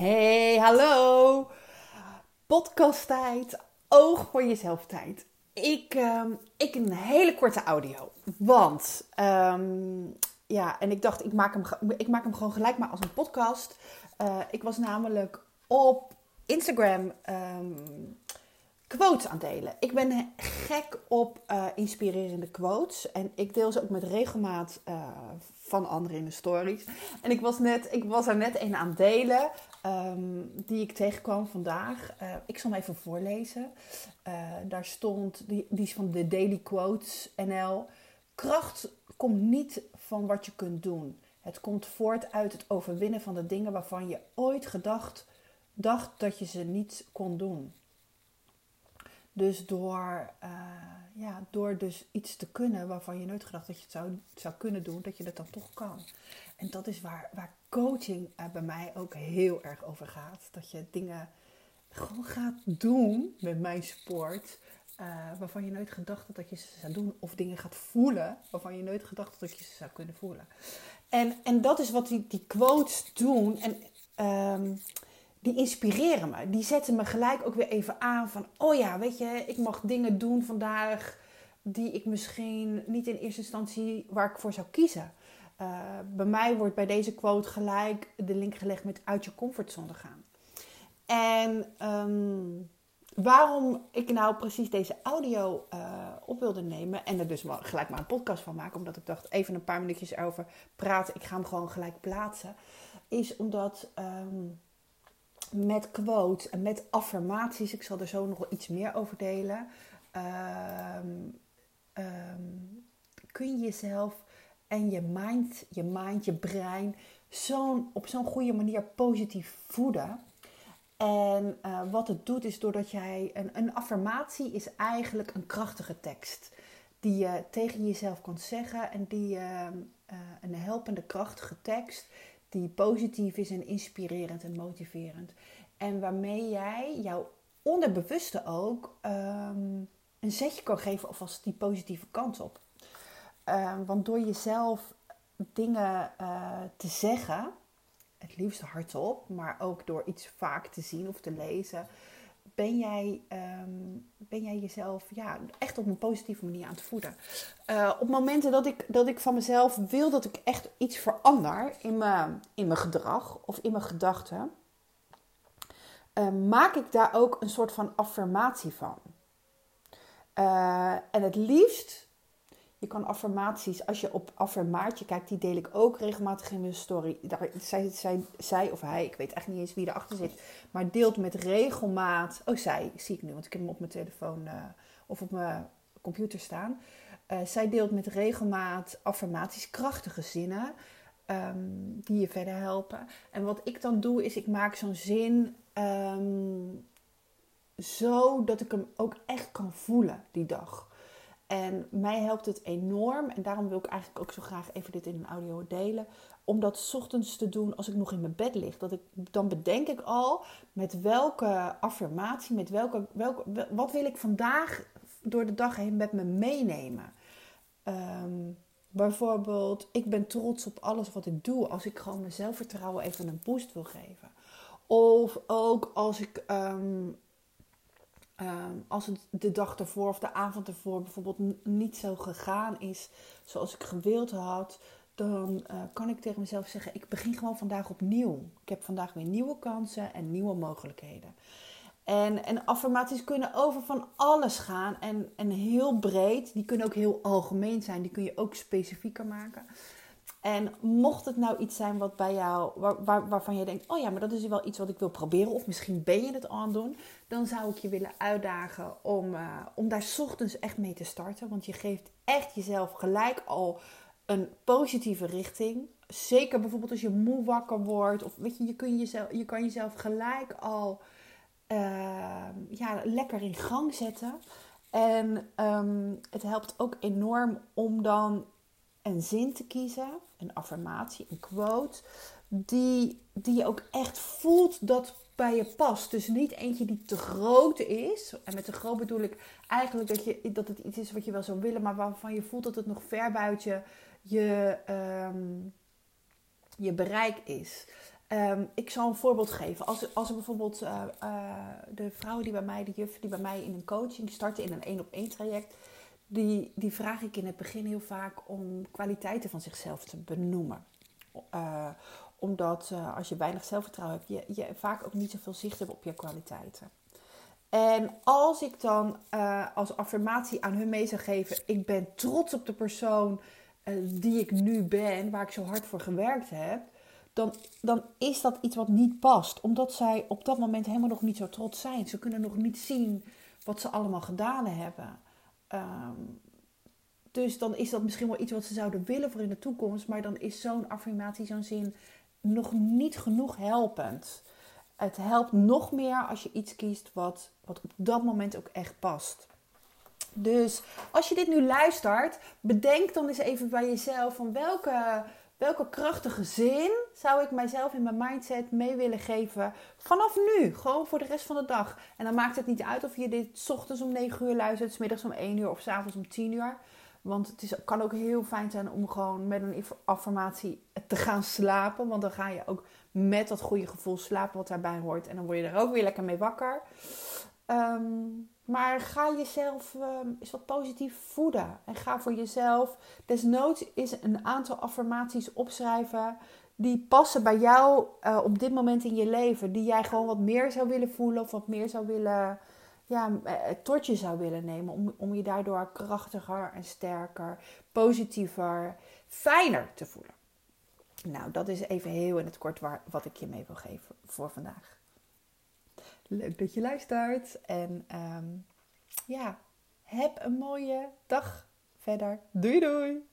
Hey, hallo. Podcasttijd. Oog voor jezelf tijd. Ik, um, ik een hele korte audio. Want, um, ja, en ik dacht, ik maak, hem, ik maak hem gewoon gelijk maar als een podcast. Uh, ik was namelijk op Instagram um, quotes aan delen. Ik ben gek op uh, inspirerende quotes. En ik deel ze ook met regelmaat uh, van anderen in de stories. En ik was, net, ik was er net een aan delen. Um, die ik tegenkwam vandaag. Uh, ik zal hem even voorlezen. daar stond, die, die is van de Daily Quotes NL. Kracht komt niet van wat je kunt doen. Het komt voort uit het overwinnen van de dingen waarvan je ooit gedacht dacht dat je ze niet kon doen. Dus door, uh, ja, door dus iets te kunnen waarvan je nooit gedacht dat je het zou, zou kunnen doen, dat je dat dan toch kan. En dat is waar, waar coaching uh, bij mij ook heel erg over gaat. Dat je dingen gewoon gaat doen met mijn sport. Uh, waarvan je nooit gedacht had dat je ze zou doen. Of dingen gaat voelen waarvan je nooit gedacht had dat je ze zou kunnen voelen. En, en dat is wat die, die quotes doen. En um, die inspireren me. Die zetten me gelijk ook weer even aan van, oh ja, weet je, ik mag dingen doen vandaag die ik misschien niet in eerste instantie waar ik voor zou kiezen. Uh, bij mij wordt bij deze quote gelijk de link gelegd met uit je comfortzone gaan. En um, waarom ik nou precies deze audio uh, op wilde nemen en er dus gelijk maar een podcast van maken, omdat ik dacht even een paar minuutjes erover praten, ik ga hem gewoon gelijk plaatsen, is omdat um, met quotes en met affirmaties. Ik zal er zo nog iets meer over delen. Um, um, kun je jezelf en je mind, je mind, je brein zo'n, op zo'n goede manier positief voeden. En uh, wat het doet is doordat jij een, een affirmatie is eigenlijk een krachtige tekst die je tegen jezelf kan zeggen en die uh, een helpende krachtige tekst die positief is en inspirerend en motiverend. En waarmee jij jouw onderbewuste ook um, een zetje kan geven alvast die positieve kant op. Um, want door jezelf dingen uh, te zeggen, het liefst hardop, maar ook door iets vaak te zien of te lezen, ben jij, um, ben jij jezelf ja, echt op een positieve manier aan het voeden. Uh, op momenten dat ik, dat ik van mezelf wil dat ik echt iets verander in mijn, in mijn gedrag of in mijn gedachten, uh, maak ik daar ook een soort van affirmatie van. Uh, en het liefst, je kan affirmaties, als je op affirmaatje kijkt, die deel ik ook regelmatig in mijn story. Daar, zij, zij, zij of hij, ik weet echt niet eens wie erachter zit, maar deelt met regelmaat. Oh, zij zie ik nu, want ik heb hem op mijn telefoon uh, of op mijn computer staan. Uh, zij deelt met regelmaat affirmaties, krachtige zinnen. Um, die je verder helpen. En wat ik dan doe, is ik maak zo'n zin um, zo dat ik hem ook echt kan voelen die dag. En mij helpt het enorm. En daarom wil ik eigenlijk ook zo graag even dit in een audio delen. Om dat ochtends te doen als ik nog in mijn bed lig. Dat ik, dan bedenk ik al met welke affirmatie, met welke, welke, wat wil ik vandaag door de dag heen met me meenemen. Um, bijvoorbeeld, ik ben trots op alles wat ik doe. Als ik gewoon mijn zelfvertrouwen even een boost wil geven. Of ook als ik um, um, als het de dag ervoor of de avond ervoor bijvoorbeeld niet zo gegaan is zoals ik gewild had, dan uh, kan ik tegen mezelf zeggen: ik begin gewoon vandaag opnieuw. Ik heb vandaag weer nieuwe kansen en nieuwe mogelijkheden. En, en affirmaties kunnen over van alles gaan en, en heel breed. Die kunnen ook heel algemeen zijn, die kun je ook specifieker maken. En mocht het nou iets zijn wat bij jou, waar, waar, waarvan je denkt, oh ja, maar dat is wel iets wat ik wil proberen, of misschien ben je het aan doen, dan zou ik je willen uitdagen om, uh, om daar ochtends echt mee te starten. Want je geeft echt jezelf gelijk al een positieve richting. Zeker bijvoorbeeld als je moe wakker wordt, of weet je, je, kun jezelf, je kan jezelf gelijk al uh, ja, lekker in gang zetten. En um, het helpt ook enorm om dan een zin te kiezen, een affirmatie, een quote, die, die je ook echt voelt dat bij je past. Dus niet eentje die te groot is. En met te groot bedoel ik eigenlijk dat, je, dat het iets is wat je wel zou willen, maar waarvan je voelt dat het nog ver buiten je, um, je bereik is. Ehm, ik zal een voorbeeld geven. Als, als er bijvoorbeeld uh, uh, de vrouwen die bij mij, de juffen die bij mij in een coaching starten in een één op één traject, die, die vraag ik in het begin heel vaak om kwaliteiten van zichzelf te benoemen. Uh, omdat als je weinig zelfvertrouwen hebt, je, je vaak ook niet zoveel zicht hebt op je kwaliteiten. En als ik dan als affirmatie aan hun mee zou geven, ik ben trots op de persoon die ik nu ben, waar ik zo hard voor gewerkt heb dan, dan is dat iets wat niet past. Omdat zij op dat moment helemaal nog niet zo trots zijn. Ze kunnen nog niet zien wat ze allemaal gedaan hebben. Ehm, dus dan is dat misschien wel iets wat ze zouden willen voor in de toekomst. Maar dan is zo'n affirmatie, zo'n zin nog niet genoeg helpend. Het helpt nog meer als je iets kiest wat, wat op dat moment ook echt past. Dus als je dit nu luistert, bedenk dan eens even bij jezelf van welke Welke krachtige zin zou ik mijzelf in mijn mindset mee willen geven vanaf nu? Gewoon voor de rest van de dag. En dan maakt het niet uit of je dit ochtends om 9 uur luistert, s middags om 1 uur of s avonds om 10 uur. Want het is, kan ook heel fijn zijn om gewoon met een affirmatie te gaan slapen. Want dan ga je ook met dat goede gevoel slapen wat daarbij hoort. En dan word je er ook weer lekker mee wakker. Um, maar ga jezelf uh, eens wat positief voeden. En ga voor jezelf desnoods is een aantal affirmaties opschrijven die passen bij jou uh, op dit moment in je leven. Die jij gewoon wat meer zou willen voelen of wat meer zou willen, ja, uh, tot je zou willen nemen. Om, om je daardoor krachtiger en sterker, positiever, fijner te voelen. Nou, dat is even heel in het kort wat ik je mee wil geven voor vandaag. Leuk dat je luistert. En um, ja, heb een mooie dag verder. Doei doei!